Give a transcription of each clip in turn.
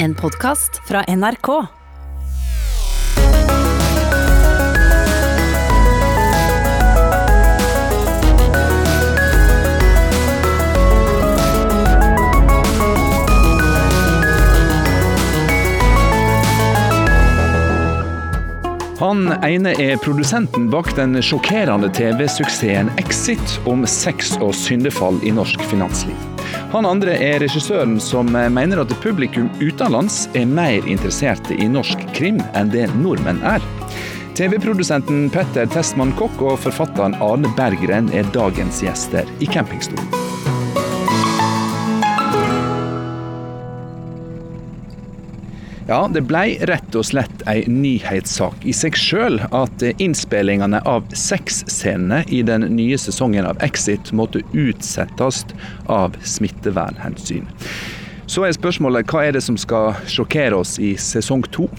En podkast fra NRK. Han ene er produsenten bak den sjokkerende TV-suksessen Exit om sex og syndefall i norsk finansliv. Han andre er regissøren som mener at publikum utenlands er mer interesserte i norsk krim enn det nordmenn er. TV-produsenten Petter Testmann Kokk og forfatteren Arne Berggren er dagens gjester i campingstolen. Ja, det blei rett og slett ei nyhetssak i seg sjøl at innspillingene av sexscenene i den nye sesongen av Exit måtte utsettes av smittevernhensyn. Så er spørsmålet hva er det som skal sjokkere oss i sesong to?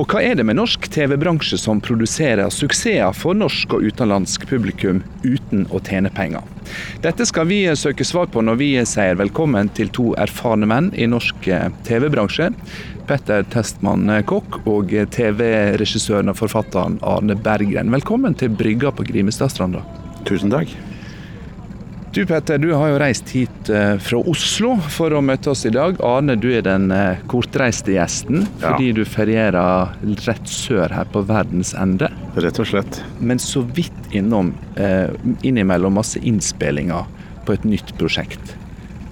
Og hva er det med norsk TV-bransje som produserer suksesser for norsk og utenlandsk publikum uten å tjene penger? Dette skal vi søke svar på når vi sier velkommen til to erfarne menn i norsk TV-bransje. Petter Testmann Kokk og TV-regissøren og forfatteren Arne Berggren. Velkommen til brygga på Grimestadstranda. Tusen takk. Du Petter, du har jo reist hit fra Oslo for å møte oss i dag. Arne, du er den kortreiste gjesten fordi ja. du ferierer rett sør her på verdens ende. Rett og slett. Men så vidt innom innimellom masse innspillinger på et nytt prosjekt.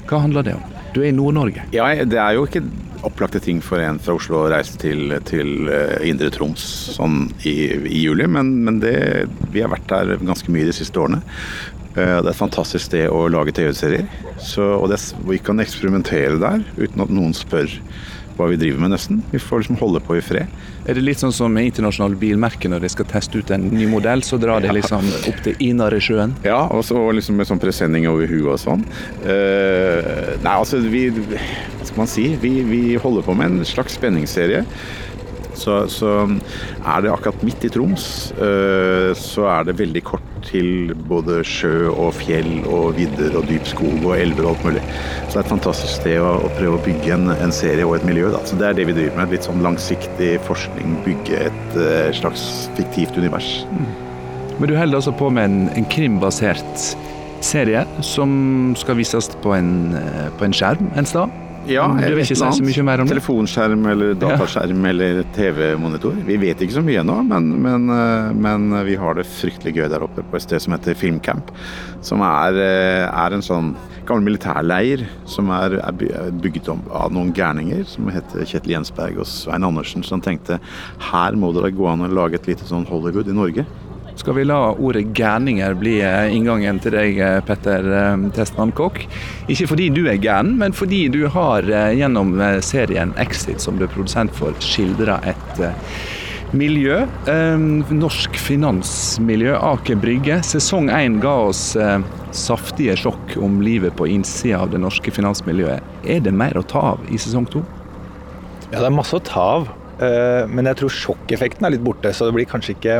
Hva handler det om? Du er i Nord-Norge. Ja, det er jo ikke opplagte ting for en fra Oslo å reise til, til Indre Troms sånn i, i juli, men, men det, vi har vært der ganske mye de siste årene. Det er et fantastisk sted å lage TV-serier. og det, Vi kan eksperimentere der uten at noen spør hva vi driver med, nesten. Vi får liksom holde på i fred. Er det litt sånn som internasjonale bilmerker når de skal teste ut en ny modell, så drar de liksom opp til Inaresjøen? Ja, og så liksom med sånn presenning over huet og sånn. Uh, nei, altså vi Hva skal man si? Vi, vi holder på med en slags spenningsserie. Så, så, er det akkurat midt i Troms, så er det veldig kort til både sjø og fjell og vidder og dyp skog og elver og alt mulig. Så det er et fantastisk sted å, å prøve å bygge en, en, serie og et miljø. Da. Så det er det vi driver med. Litt sånn langsiktig forskning, bygge et uh, slags fiktivt univers. Mm. Men du holder altså på med en, en krimbasert serie som skal vises på en, på en skjerm en sted? Ja, du vil ikke si så mye mer om det? Telefonskjerm eller dataskjerm ja. eller TV-monitor. Vi vet ikke så mye ennå, men, men, men, vi har det fryktelig gøy der oppe på et sted som heter Filmcamp. Som er, er en sånn gammel militærleir som er, er bygget om av noen gærninger som heter Kjetil Jensberg og Svein Andersen, som tenkte her må det da gå an å lage et lite sånn Hollywood i Norge. Skal vi la ordet gærninger bli inngangen til deg, Petter Testmann Kokk? Ikke fordi du er gæren, men fordi du har gjennom serien Exit, som du er produsent for, skildra et miljø. Norsk finansmiljø, Aker Brygge. Sesong én ga oss saftige sjokk om livet på innsida av det norske finansmiljøet. Er det mer å ta av i sesong to? Ja, det er masse å ta av. Men jeg tror sjokkeffekten er litt borte, så det blir kanskje ikke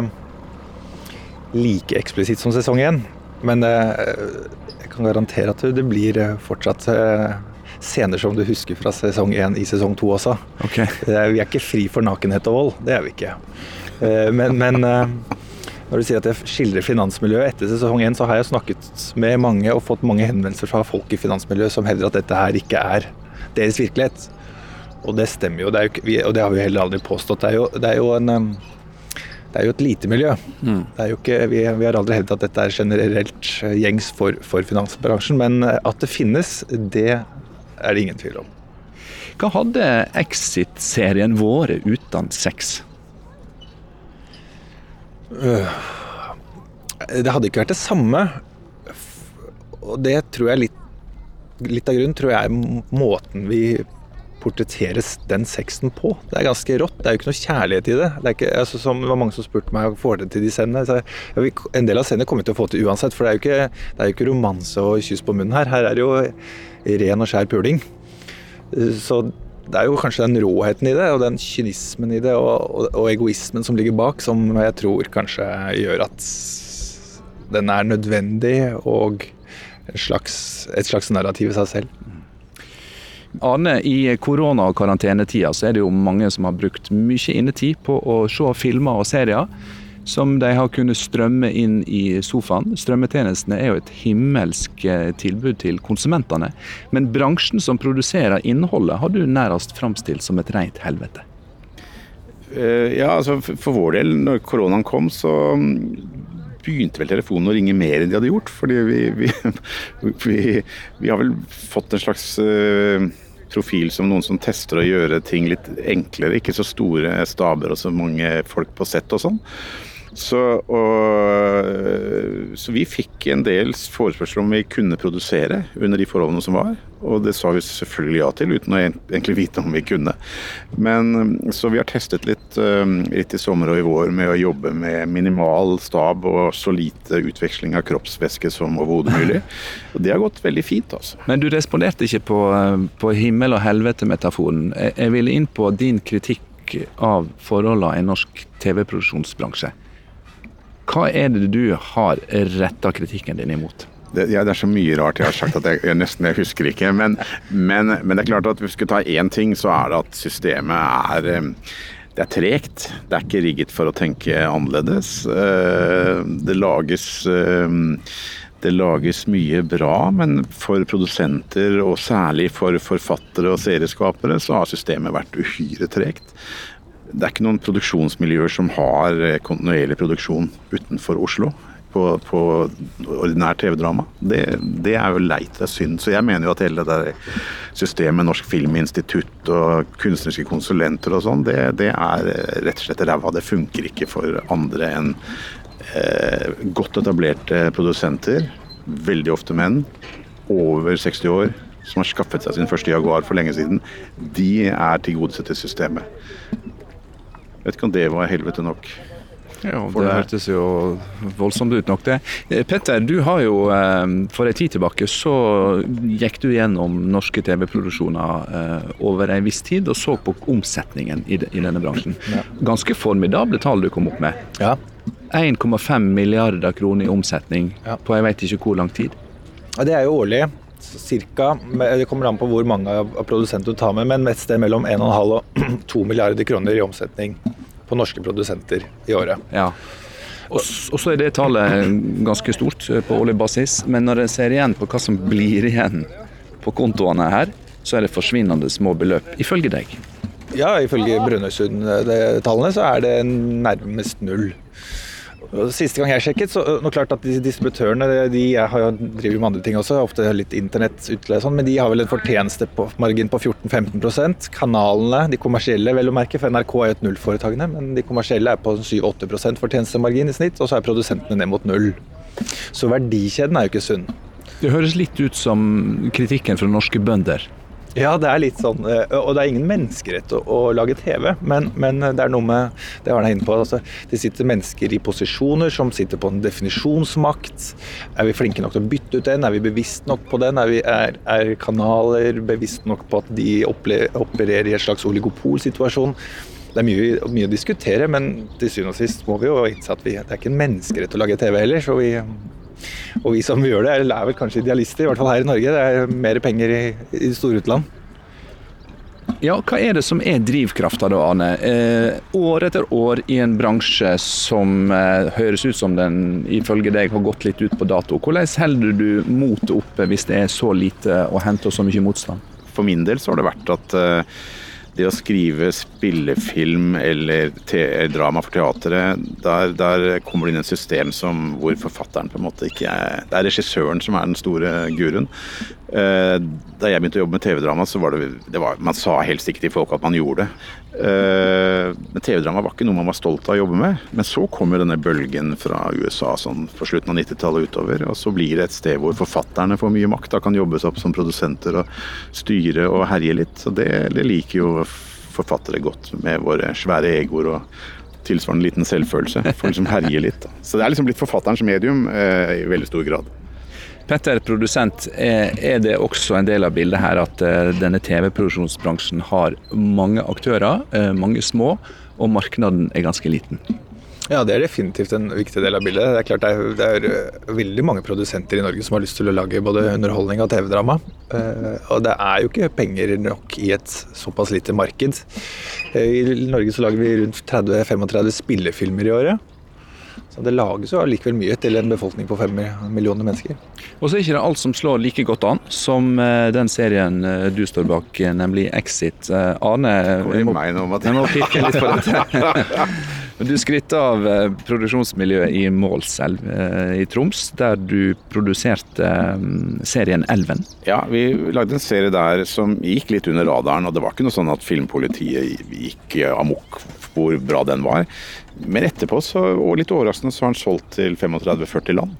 like eksplisitt som sesong én. Men jeg kan garantere at det blir fortsatt scener som du husker fra sesong én i sesong to også. Okay. Vi er ikke fri for nakenhet og vold. Det er vi ikke. Men, men når du sier at jeg skildrer finansmiljøet etter sesong én, så har jeg snakket med mange og fått mange henvendelser fra folk i finansmiljøet som hevder at dette her ikke er deres virkelighet. Og det stemmer jo, det jo og det har vi heller aldri påstått. Det er jo, det er jo en det er jo et lite miljø. Mm. Ikke, vi, vi, har aldri hevdet at dette er generelt gjengs for, for, finansbransjen, men at det finnes, det er det ingen tvil om. Hva hadde Exit-serien vært uten sex? Det hadde ikke vært det samme. Og det tror jeg litt, litt av grunnen tror jeg er måten vi portretteres den sexen på. Det er ganske rått. Det er jo ikke noe kjærlighet i det. Det, ikke, altså, som, det var mange som spurte meg får det til de scenene. Så, ja, en del av scenene kommer vi til å få til uansett, for det er ikke, det er jo ikke romanse og kyss på munnen her. Her er det jo ren og skjær puling. Så det er jo kanskje den råheten i det, og den kynismen i det, og, og, og egoismen som ligger bak, som jeg tror kanskje gjør at den er nødvendig og slags, et slags narrativ i seg selv. Arne, i korona- og karantenetida så er det jo mange som har brukt mye innetid på å se filmer og serier som de har kunnet strømme inn i sofaen. Strømmetjenestene er jo et himmelsk eh, tilbud til konsumentene. Men bransjen som produserer innholdet, har du nærmest framstilt som et rent helvete. Uh, ja, altså for vår del, når koronaen kom, så mm, begynte vel telefonen å ringe mer enn de hadde gjort. Fordi vi, vi, vi, vi har vel fått en slags uh, profil som noen som tester å gjøre ting litt enklere. Ikke så store staber og så mange folk på sett og sånn. Så, og, så, vi fikk en del forespørsler om vi kunne produsere under de forholdene som var. Og det sa vi selvfølgelig ja til, uten å egentlig vite om vi kunne. Men Så vi har testet litt, eh, litt i sommer og i vår med å jobbe med minimal stab og så lite utveksling av kroppsvæske som overhodet mulig. Og det har gått veldig fint, altså. Men du responderte ikke på, eh, på himmel og helvete-metaforen. Jeg ville inn på din kritikk av forholdene i norsk TV-produksjonsbransje. Hva er det du har retta kritikken din imot? Det, ja, det, er så mye rart jeg har sagt at jeg, jeg nesten jeg husker ikke. Men, men, men, det er klart at hvis vi skal ta én ting, så er det at systemet er eh, det er tregt. Det er ikke rigget for å tenke annerledes. Eh, det lages eh, det lages mye bra, men for produsenter, og særlig for forfattere og serieskapere, så har systemet vært uhyre tregt det er ikke noen produksjonsmiljøer som har eh, kontinuerlig produksjon utenfor Oslo på, på ordinær TV-drama. Det, det, er jo leit, det er synd. Så jeg mener jo at hele det systemet Norsk Filminstitutt og kunstneriske konsulenter og sånn, det, det, er rett og slett ræva. Det funker ikke for andre enn eh, godt etablerte produsenter, veldig ofte menn, over 60 år, som har skaffet seg sin første Jaguar for lenge siden. De er tilgodesett i systemet. Vet ikke om det var helvete nok. Ja, Det hørtes jo voldsomt ut nok, det. Eh, Petter, du har jo eh, for en tid tilbake så gikk du gjennom norske TV-produksjoner eh, over en viss tid og så på omsetningen i denne bransjen. Ganske formidable tall du kom opp med. Ja. 1,5 milliarder kroner i omsetning på jeg vet ikke hvor lang tid. Ja, det er jo årlig. Cirka, det kommer an på hvor mange av produsentene du tar med, men et sted mellom 1,5 og 2 milliarder kroner i omsetning på norske produsenter i året. Ja. Og, så er det tallet ganske stort eh, på årlig basis, men når en ser igjen på hva som blir igjen på kontoene her, så er det forsvinnende små beløp, ifølge deg? Ja, ifølge Brønnøysund-tallene så er det nærmest null. Siste gang jeg sjekket, så nå klart at distributørene de har, driver med andre ting også, ofte litt internettutleie sånn, men de har vel en fortjenestemargin på 14-15% Kanalene, de kommersielle vel å merke, for NRK er jo et nullforetakene, men de kommersielle er på 7-8% fortjenestemargin i snitt, og så er produsentene ned mot null. Så verdikjeden er jo ikke sunn. Det høres litt ut som kritikken fra norske bønder. Ja, det er litt sånn eh, Og det er ingen menneskerett å, å lage TV, men, men, det er noe med Det var jeg inne på. Altså, det sitter mennesker i posisjoner som sitter på en definisjonsmakt. Er vi flinke nok til å bytte ut den? Er vi bevisst nok på den? Er, vi, er, er kanaler bevisst nok på at de opererer i en slags oligopolsituasjon? Det er mye, mye, å diskutere, men til syvende og sist må vi jo innse at vi, det er ikke en menneskerett å lage TV heller. så vi og vi som gjør det, er vel kanskje idealister, i hvert fall her i Norge. Det er mer penger i, i store utland. Ja, hva er det som er drivkrafta da, Arne? Eh, år etter år i en bransje som eh, høres ut som den ifølge deg har gått litt ut på dato. Hvordan holder du motet oppe hvis det er så lite å hente og så mye motstand? For min del så har det vært at eh, det å skrive spillefilm eller drama for teatret, der, der, kommer det inn et system som, hvor forfatteren på en måte ikke er Det er regissøren som er den store guruen. Eh, da jeg begynte å jobbe med TV-drama, så var det, det var, man sa helst ikke til folk at man gjorde det. Eh, men TV-drama var ikke noe man var stolt av å jobbe med. Men så kom jo denne bølgen fra USA sånn på slutten av 90-tallet utover. Og så blir det et sted hvor forfatterne får mye makt. Da kan jobbes opp som produsenter og styre og herje litt. Så det, det liker jo forfattere godt, med våre svære egoer og tilsvarende liten selvfølelse. For liksom herje litt. Så det er liksom blitt forfatterens medium eh, i veldig stor grad. Petter, produsent, er det også en del av bildet her at eh, denne TV-produksjonsbransjen har mange aktører, eh, mange små, og markedet er ganske liten? Ja, det er definitivt en viktig del av bildet. Det er klart det er, det er eh, veldig mange produsenter i Norge som har lyst til å lage både underholdning og TV-drama. Uh, og det er jo ikke penger nok i et såpass lite marked. Uh, I Norge så lager vi rundt 30-35 spillefilmer i året. Så det lages jo allikevel mye til en befolkning på fem millioner mennesker. Og så er ikke det alt som slår like godt an som den serien du står bak, nemlig Exit. Arne, jeg må, jeg må pirke litt på dette. Du skrytte av eh, produksjonsmiljøet i Målselv eh, i Troms, der du produserte mm, serien Elven. Ja, vi lagde en serie der som gikk litt under radaren. og Det var ikke noe sånn at filmpolitiet gikk amok hvor bra den var. Men etterpå, så, og litt overraskende, så har den solgt til 35-40 land.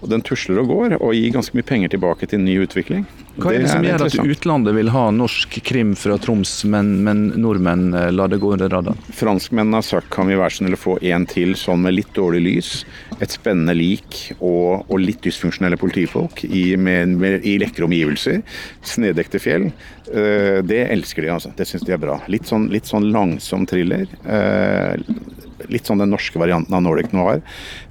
Og den tusler og går, og gir ganske mye penger tilbake til ny utvikling. Hva er det, det som gjør at utlandet vil ha norsk krim fra Troms, men, men nordmenn eh, lar det gå under radaren? Franskmennene har sagt kan vi være snille få en til sånn med litt dårlig lys, et spennende lik og, og litt dysfunksjonelle politifolk i, med, med, i lekre omgivelser. Snedekte fjell. Uh, det elsker de, altså. Det syns de er bra. Litt sånn, litt sånn langsom thriller. Litt sånn den norske varianten av Nordic Noir.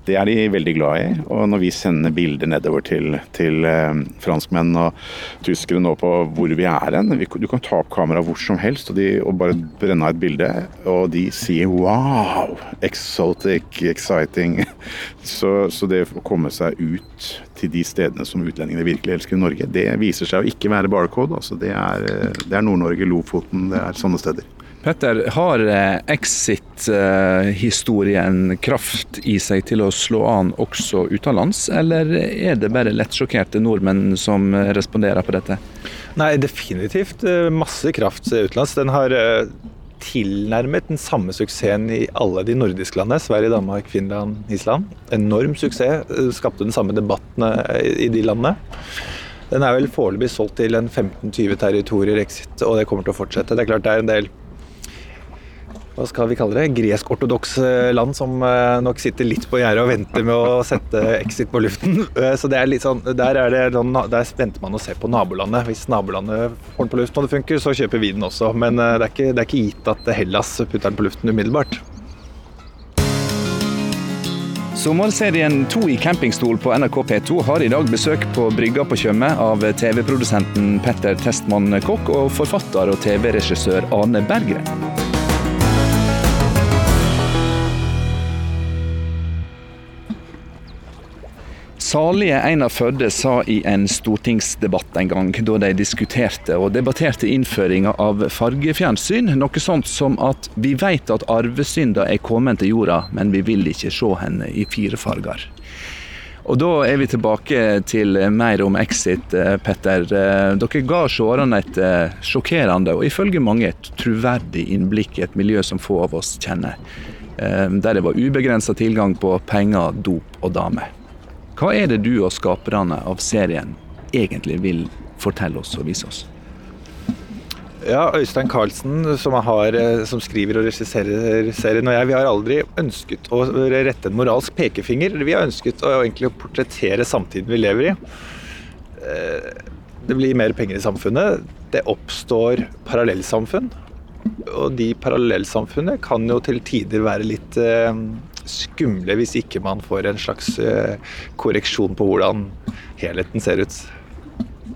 Det er de veldig glad i. Og når vi sender bilder nedover til, til eh, franskmenn og tyskere nå på hvor vi er hen Du kan ta opp kamera hvor som helst og, de, og, bare brenne av et bilde, og de sier wow! Exotic, exciting. Så, så det å komme seg ut til de stedene som utlendingene virkelig elsker i Norge, det viser seg å ikke være barcode. Altså det er, eh, er Nord-Norge, Lofoten, det er sånne steder. Petter, har eh, Exit-historien kraft i seg til å slå an også utenlands, eller er det bare lettsjokkerte nordmenn som responderer på dette? Nei, definitivt eh, masse kraft utenlands. Den har eh, tilnærmet den samme suksessen i alle de nordiske landene. Sverige, Danmark, Finland, Island. Enorm suksess. Skapte den samme debatten i de landene. Den er vel foreløpig solgt til en 15-20 territorier exit, og det kommer til å fortsette. Det er klart det er en del hva skal vi kalle det, gresk-ortodokse land som eh, nok sitter litt på gjerdet og venter med å sette exit på luften. Eh, så det er litt sånn, der, er det, der venter man å se på nabolandet. Hvis nabolandet får den på luften og det funker, så kjøper vi den også. Men eh, det er ikke, det er ikke gitt at Hellas putter den på luften umiddelbart. Sommerserien To i campingstol på NRK P2 har i dag besøk på brygga på Tjøme av TV-produsenten Petter Testmann Kokk og forfatter og TV-regissør Ane Berggren. Salige Einar Førde sa i en stortingsdebatt en gang, da de diskuterte og debatterte innføringa av fargefjernsyn, noe sånt som at vi vet at arvesynda er kommet til jorda, men vi vil ikke se henne i fire farger. Og Da er vi tilbake til mer om Exit, eh, Petter. Eh, dere ga seerne et eh, sjokkerende og ifølge mange et troverdig innblikk i et miljø som få av oss kjenner. Der det var ubegrensa tilgang på penger, dop og damer. Hva er det du og skaperne av serien egentlig vil fortelle oss og vise oss? Ja, Øystein Carlsen, som, har, eh, som, skriver og regisserer serien, og jeg, vi har aldri ønsket å rette en moralsk pekefinger. Vi har ønsket å egentlig portrettere samtiden vi lever i. Eh, det blir mer penger i samfunnet. Det oppstår parallellsamfunn. Og de parallellsamfunnene kan jo til tider være litt eh, skumle hvis ikke man får en slags eh, korreksjon på hvordan helheten ser ut.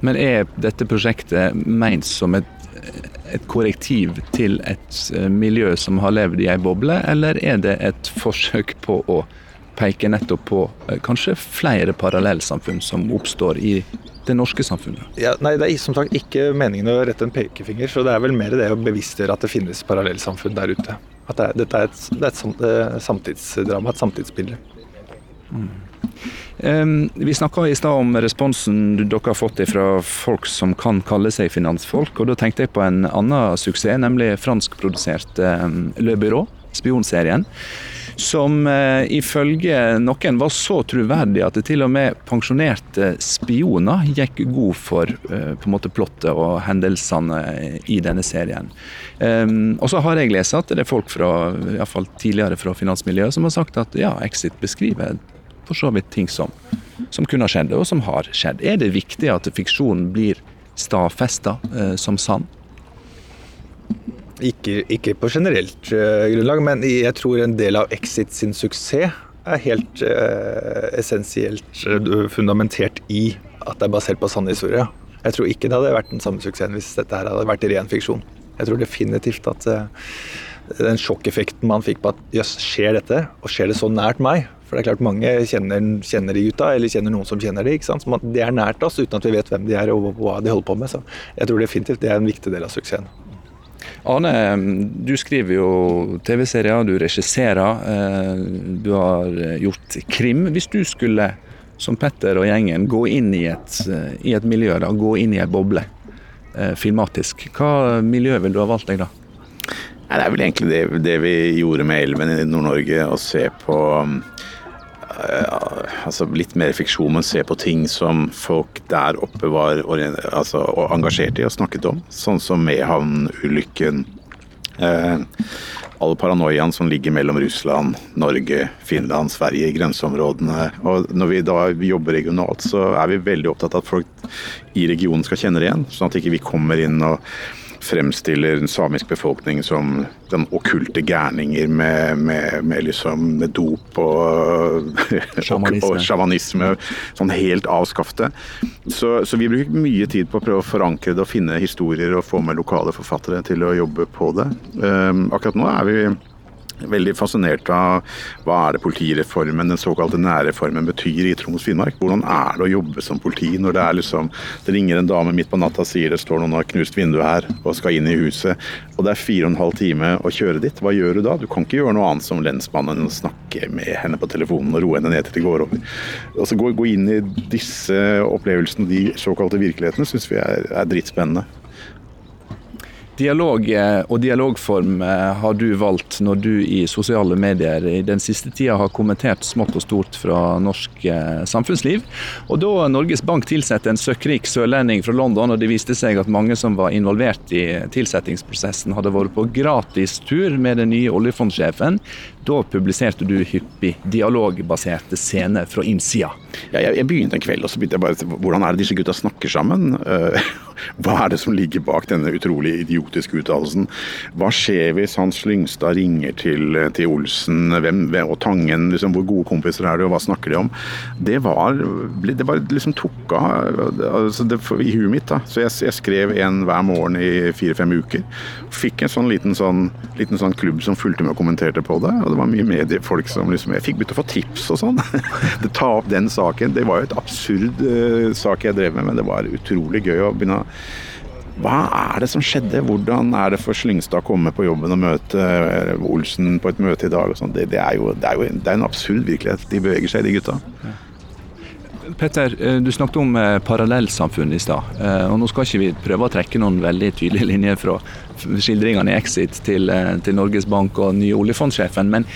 Men er dette prosjektet ment som et, et korrektiv til et eh, miljø som har levd i ei boble, eller er det et forsøk på å peke nettopp på eh, kanskje flere parallellsamfunn som oppstår i det norske samfunnet? Ja, nei, Det er som sagt ikke meningen å rette en pekefinger, så det er vel mer det å bevisstgjøre at det finnes parallellsamfunn der ute. At det, dette er et, det er et, et samtidsdrama, et samtidsbilde. Mm. Um, vi snakka i stad om responsen dere har fått fra folk som kan kalle seg finansfolk. og Da tenkte jeg på en annen suksess, nemlig franskprodusert um, Le Byrå, spionserien som eh, ifølge noen var så troverdig at det til og med pensjonerte spioner gikk god for eh, på en måte plottet og hendelsene i denne serien. Um, og så har jeg lest at det er folk fra, i fall tidligere fra finansmiljøet som har sagt at ja, Exit beskriver for så vidt ting som, som kunne ha skjedd, og som har skjedd. Er det viktig at fiksjonen blir stadfesta eh, som sann? Ikke, ikke på generelt uh, grunnlag, men jeg tror en del av Exit sin suksess er helt uh, essensielt uh, fundamentert i at det er basert på sann historie. Jeg tror ikke det hadde vært den samme suksessen hvis dette her hadde vært ren fiksjon. Jeg tror definitivt at den sjokkeffekten man fikk på at jøss, skjer dette, og skjer det så nært meg? For det er klart mange kjenner, kjenner de gutta, eller kjenner noen som kjenner de. ikke sant? Så det er nært oss uten at vi vet hvem de er og hva de holder på med. Så jeg tror definitivt det er en viktig del av suksessen. Arne, du skriver jo TV-serier, du regisserer, eh, du har gjort krim. Hvis du skulle, som Petter og gjengen, gå inn i et, eh, i et miljø, da, gå inn i ei boble eh, filmatisk, hva miljø vil du ha valgt deg da? Det er vel egentlig det, det vi gjorde med Elven i Nord-Norge, å se på altså litt mer fiksjon, men se på ting som folk der oppe var altså, engasjert i og snakket om. Sånn som Mehamn-ulykken. Eh, all paranoiaen som ligger mellom Russland, Norge, Finland, Sverige, grenseområdene. Og når vi da jobber regionalt, så er vi veldig opptatt av at folk i regionen skal kjenne det igjen. Sånn at ikke vi kommer inn og fremstiller den samiske befolkning som den okkulte gærninger med, med, med, liksom, med dop og, og sjamanisme. Sånn helt avskafte. Så, så, vi bruker mye tid på å prøve å forankre det og finne historier og få med lokale forfattere til å jobbe på det. Um, akkurat nå er vi veldig fascinert av hva er det politireformen, den såkalte nærreformen, betyr i Troms Finnmark. Hvordan er det å jobbe som politi når det er liksom Det ringer en dame midt på natta og sier det står noen og har knust vinduet her og skal inn i huset, og det er fire og en halv time å kjøre dit. Hva gjør du da? Du kan ikke gjøre noe annet som lensmannen enn å snakke med henne på telefonen og roe henne ned til det går over. Altså gå, gå inn i disse opplevelsene, de såkalte virkelighetene, syns vi er, er dritspennende. Dialog eh, og dialogform eh, har du valgt når du i sosiale medier i den siste tida har kommentert smått og stort fra norsk eh, samfunnsliv. Og da Norges Bank tilsatte en søkkrik sørlending fra London, og det viste seg at mange som var involvert i tilsettingsprosessen hadde vært på gratistur med den nye oljefondsjefen, da publiserte du hyppig dialogbaserte scener fra innsida. Ja, jeg, begynte en kveld og så begynte jeg bare Hvordan er det disse gutta snakker sammen? Hva er det som ligger bak denne utrolig idiotiske uttalelsen? Hva skjer hvis Hans Lyngstad ringer til, til Olsen hvem, og Tangen? Liksom, hvor gode kompiser er de, og hva snakker de om? Det var Det bare liksom tok av altså i huet mitt. da. Så jeg, jeg skrev en hver morgen i fire-fem uker. Fikk en sånn liten, sånn liten sånn klubb som fulgte med og kommenterte på det. Og det var mye mediefolk som liksom Jeg fikk begynt å få tips og sånn. Ta opp den saken. Det var jo et absurd uh, sak jeg drev med, men det var utrolig gøy å begynne å hva er det som skjedde? Hvordan er det for Slyngstad å komme på jobben og møte eh, Olsen på et møte i dag? Det, det, er jo, det, er jo, det er en absurd virkelighet de beveger seg i, de gutta. Petter, eh, du snakket om eh, parallellsamfunn i stad. og Nå skal ikke vi prøve å trekke noen veldig tydelige linjer fra skildringene i Exit til, til Norges Bank og nye oljefondsjefen. Men,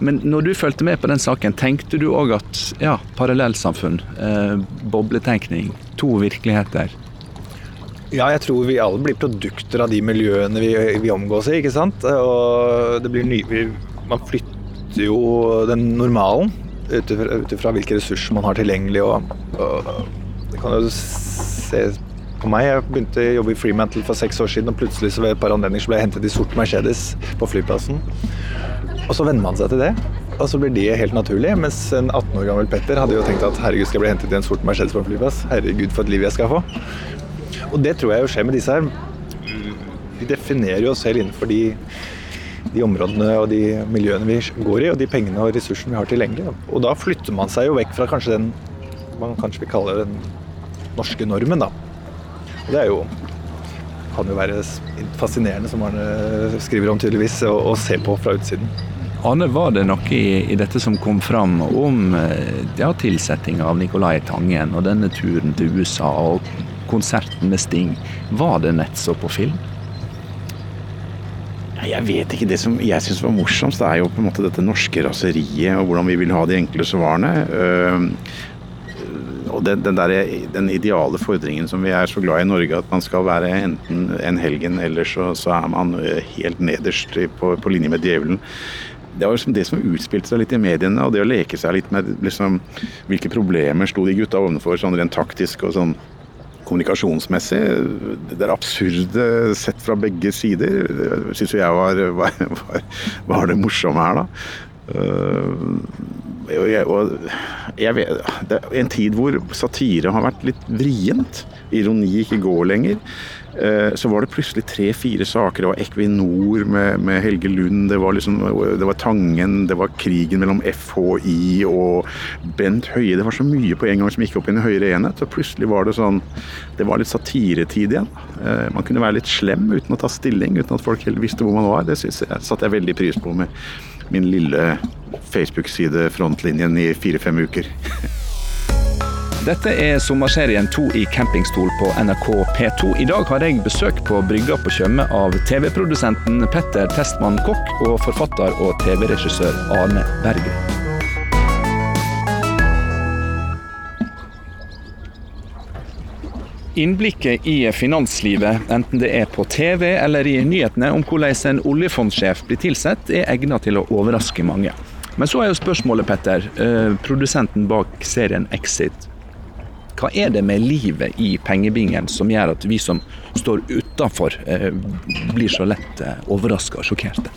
men, når du fulgte med på den saken, tenkte du òg at ja, parallellsamfunn, eh, bobletenkning, to virkeligheter ja, jeg tror vi alle blir produkter av de miljøene vi, vi omgås i. ikke sant? Og det blir ny, vi, Man flytter jo den normalen ut ifra hvilke ressurser man har tilgjengelig. Og, og, det kan jo se på meg. Jeg begynte å jobbe i Freemantle for seks år siden, og plutselig så ved et par anledninger ble jeg hentet i sort Mercedes på flyplassen. Og så venner man seg til det. Og så blir det helt naturlig. Mens en 18 år gammel Petter hadde jo tenkt at herregud, skal jeg bli hentet i en sort Mercedes på en flyplass? Herregud, for et liv jeg skal få. Og det tror jeg jo skjer med disse her. Vi definerer jo oss selv innenfor de, de, områdene og de miljøene vi går i, og de pengene og ressursene vi har tilgjengelig. Og da flytter man seg jo vekk fra kanskje den man kanskje vil kalle den norske normen, da. Og det er jo kan jo være fascinerende, som Arne skriver om tydeligvis, å, å se på fra utsiden. Arne, var det noe i, i, dette som kom fram om eh, ja, tilsettinga av Nicolai Tangen og denne turen til USA og konserten med Sting. Var det nettopp på film? Jeg vet ikke. Det som jeg syns var morsomst, det er jo på en måte dette norske raseriet og hvordan vi vil ha de enkle svarene. Og den, den, der, den, ideale fordringen som vi er så glad i i Norge, at man skal være enten en helgen eller så, så er man helt nederst på, på linje med djevelen det var liksom det som utspilte seg litt i mediene, og det å leke seg litt med liksom, hvilke problemer sto de gutta ovenfor, sånn rent taktisk og sånn kommunikasjonsmessig. Det er absurde sett fra begge sider. Syns jo jeg var, var, var, det morsomme her, da. Jeg, jeg vet, det er en tid hvor satire har vært litt vrient. Ironi ikke går lenger. Eh, så var det plutselig tre-fire saker. Det var Equinor med, med Helge Lund, det var, liksom, det var, Tangen, det var krigen mellom FHI og Bent Høie. Det var så mye på en gang som gikk opp i en høyere enhet. Så plutselig var det sånn Det var litt satiretid igjen. Eh, man kunne være litt slem uten å ta stilling, uten at folk helt visste hvor man var. Det synes satte jeg veldig pris på med min lille Facebook-side Frontlinjen i fire-fem uker. Dette er sommerserien to i campingstol på NRK P2. I dag har jeg besøk på brygga på Tjøme av TV-produsenten Petter Testmann Kokk og forfatter og TV-regissør Arne Bergen. Innblikket i finanslivet, enten det er på TV eller i nyhetene om hvordan en oljefondsjef blir tilsatt, er egnet til å overraske mange. Men så er jo spørsmålet, Petter, eh, produsenten bak serien Exit. Hva er det med livet i pengebingen som gjør at vi som står utafor, eh, blir så lett eh, overraska og sjokkerte?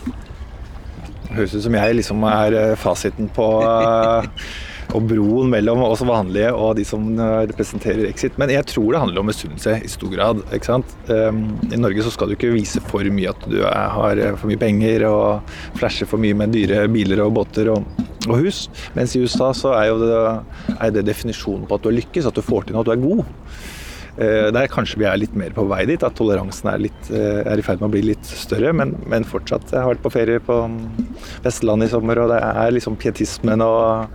Høres ut som jeg liksom er fasiten på og broen mellom oss vanlige og de som representerer Exit. Men jeg tror det handler om misunnelse i stor grad. ikke sant? Um, I Norge så skal du ikke vise for mye at du har for mye penger og flashe for mye med dyre biler og båter. og og hus. Mens i USA så er jo det, er det definisjonen på at du har lykkes, at du får til noe, at du er god. Eh, der kanskje vi er litt mer på vei dit, at toleransen er, litt, eh, er i ferd med å bli litt større. Men, men, fortsatt. Jeg har vært på ferie på Vestlandet i sommer, og det er liksom pietismen og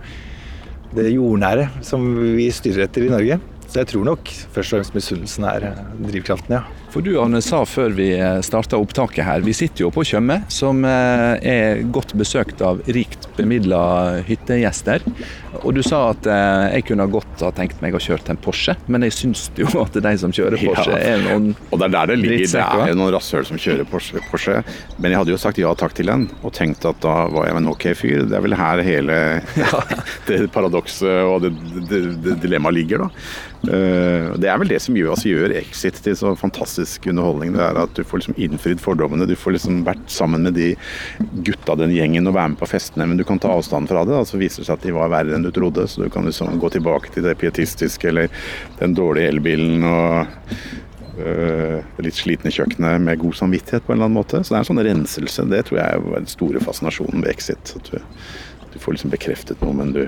det jordnære som vi styrer etter i Norge. Så jeg tror nok først og fremst misunnelsen er drivkraften, ja. For du Arne sa før vi eh, starta opptaket her, vi sitter jo på Tjøme, som eh, er godt besøkt av rikt bemidla hyttegjester. Og du sa at jeg kunne godt ha tenkt meg å kjøre til en Porsche, men jeg syns jo at de som kjører Porsche, ja. er noen Og det er der det ligger. Det er noen rasshøl som kjører Porsche, Porsche, Men jeg hadde jo sagt ja takk til den, og tenkt at da var jeg en ok fyr. Det er vel her hele ja. det paradokset og det, det, det dilemmaet ligger, da. Eh, det er vel det som gjør, altså, gjør Exit til så fantastisk underholdning. Det er at du får liksom innfridd fordommene. Du får liksom vært sammen med de gutta, den gjengen, og være med på festene. Men du kan ta avstand fra det. Så viser det seg at de var verre enn du trodde. Så du kan liksom gå tilbake til det pietistiske eller den dårlige elbilen og øh, det litt slitne kjøkkenet med god samvittighet på en eller annen måte. Så det er en sånn renselse. Det tror jeg er den store fascinasjonen ved Exit. At du, du får liksom bekreftet noe, men du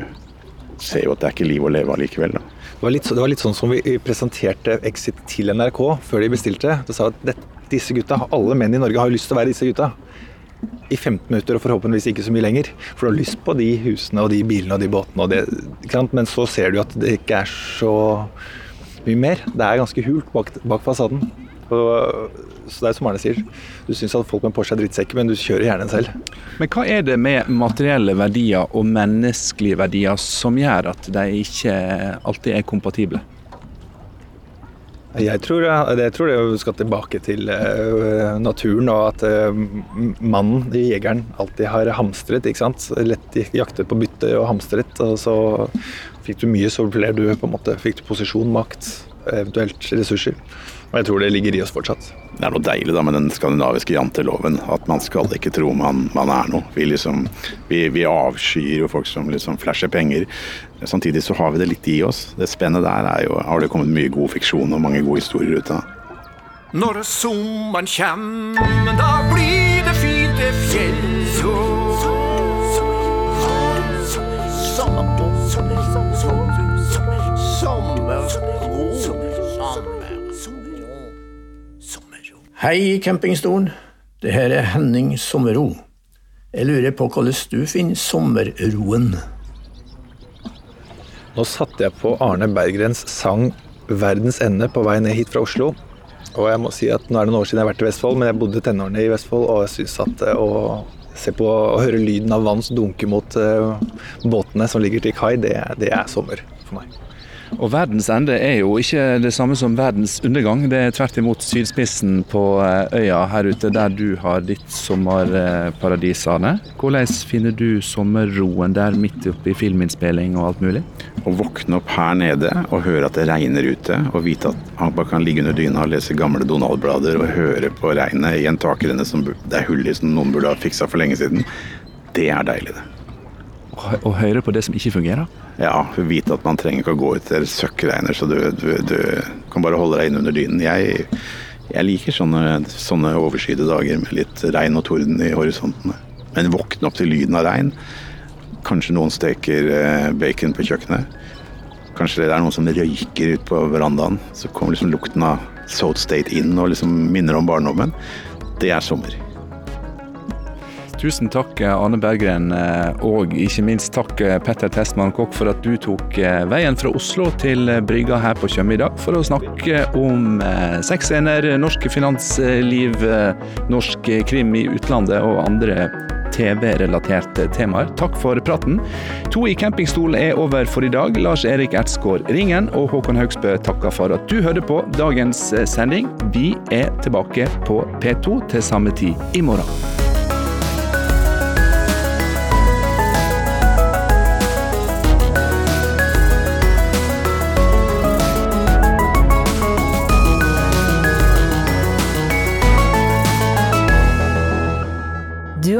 ser jo at det er ikke liv å leve allikevel. da. Det var, litt, det var litt sånn som vi presenterte Exit til NRK før de bestilte. Det sa at det, disse gutta, alle menn i Norge har lyst til å være disse gutta. I 15 minutter, og forhåpentligvis ikke så mye lenger. For du har lyst på de husene og de bilene og de båtene og det. Men så ser du at det ikke er så mye mer. Det er ganske hult bak, bak fasaden. Og, så det er som Arne sier, du syns at folk med Porsche er drittsekker, men du kjører gjerne en selv. Men hva er det med materielle verdier og menneskelige verdier som gjør at de ikke alltid er kompatible? Jeg tror, jeg tror det skal tilbake til uh, naturen, og at uh, mannen, jegeren, alltid har hamstret. ikke sant? Lett jaktet på bytte og hamstret. Og så fikk du mye, så ble du på en måte, fikk du posisjon, makt, eventuelt ressurser. Og jeg tror det ligger i oss fortsatt. Det er noe deilig da med den skandinaviske janteloven. At man skal ikke tro man, man er noe. Vi, liksom, vi, vi, avskyr jo folk som liksom flasher penger. Samtidig så har vi det litt i oss. Det spennet der er jo, har det kommet mye god fiksjon og mange gode historier ut av. Når sommeren kjem, da blir det fint det fjell. Hei, campingstolen. Det her er Henning Sommerro. Jeg lurer på hvordan du finner sommerroen? Nå satte jeg på Arne Berggrens sang 'Verdens ende' på vei ned hit fra Oslo. Og jeg må si at Nå er det noen år siden jeg har vært i Vestfold, men jeg bodde tenårene i Vestfold, og jeg syns at eh, å se på og høre lyden av vann dunke mot uh, båtene som ligger til kai, det, det er sommer for meg. Og verdens ende er jo ikke det samme som verdens undergang. Det er tvert imot sydspissen på eh, øya her ute, der du har ditt sommerparadis, Arne. Hvordan finner du sommerroen der midt oppi filminnspilling og alt mulig? Å våkne opp her nede og høre at det regner ute, og vite at han bare kan ligge under dyna og lese gamle Donald-blader og høre på regnet i en takrenne som det er hull i som noen burde ha fiksa for lenge siden, det er deilig, det. Å høre på det som ikke fungerer? Ja, vite at man trenger ikke å gå ut der søkkregner, så du, du, du, kan bare holde deg inne under dynen. Jeg, jeg liker sånne, sånne overskyede dager med litt regn og torden i horisontene. Men våkne opp til lyden av regn. Kanskje noen steker eh, bacon på kjøkkenet. Kanskje det er noen som røyker ut på verandaen. Så kommer liksom lukten av South State inn og liksom minner om barndommen. Det er sommer. Tusen takk, Ane Berggren, eh, og ikke minst takk, eh, Petter Testmann Kokk, for at du tok eh, veien fra Oslo til brygga her på Tjøme i dag for å snakke om sexscener, norsk finansliv, norsk krim i utlandet og andre TV-relaterte temaer. Takk for praten. To i campingstol er over for i dag. Lars Erik Ertsgaard Ringen og Håkon Haugsbø takker for at du hørte på dagens sending. Vi er tilbake på P2 til samme tid i morgen.